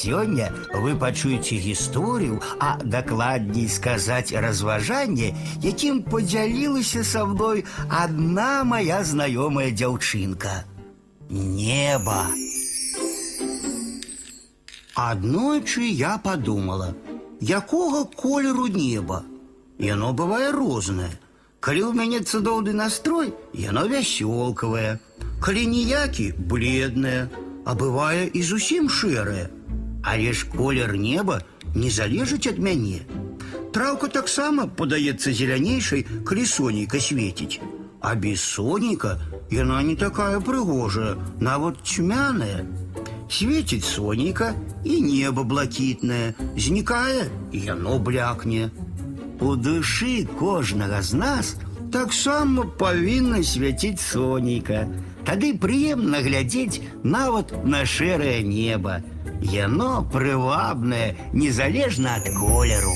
Сёння вы пачуеце гісторыю, а дакладней сказаць разважанне, якім падзялілася са мной адна моя знаёмая дзяўчынка. Неба. Аднойчы я подумала, якога колеру неба. Яно бывае рознае. Калі ў мяне цудоўны настрой, яно вясёлкавае. Калі ніякі бледнае, а бывае і зусім шэрае. Але ж колер неба не залежыць ад мяне. Траўка таксама падаецца зелянейшай, калі сонейка свеціць. А без соніка яна не такая прыгожая, нават цьмяная. Светіць сонейка і неба блакітнае, знікае і яно блякне. У душы кожнага з нас таксама павінна свяціць сонейка. Тады прыемна глядзець нават на шэрае неба. Яно прывабнае, незалежна ад колеру.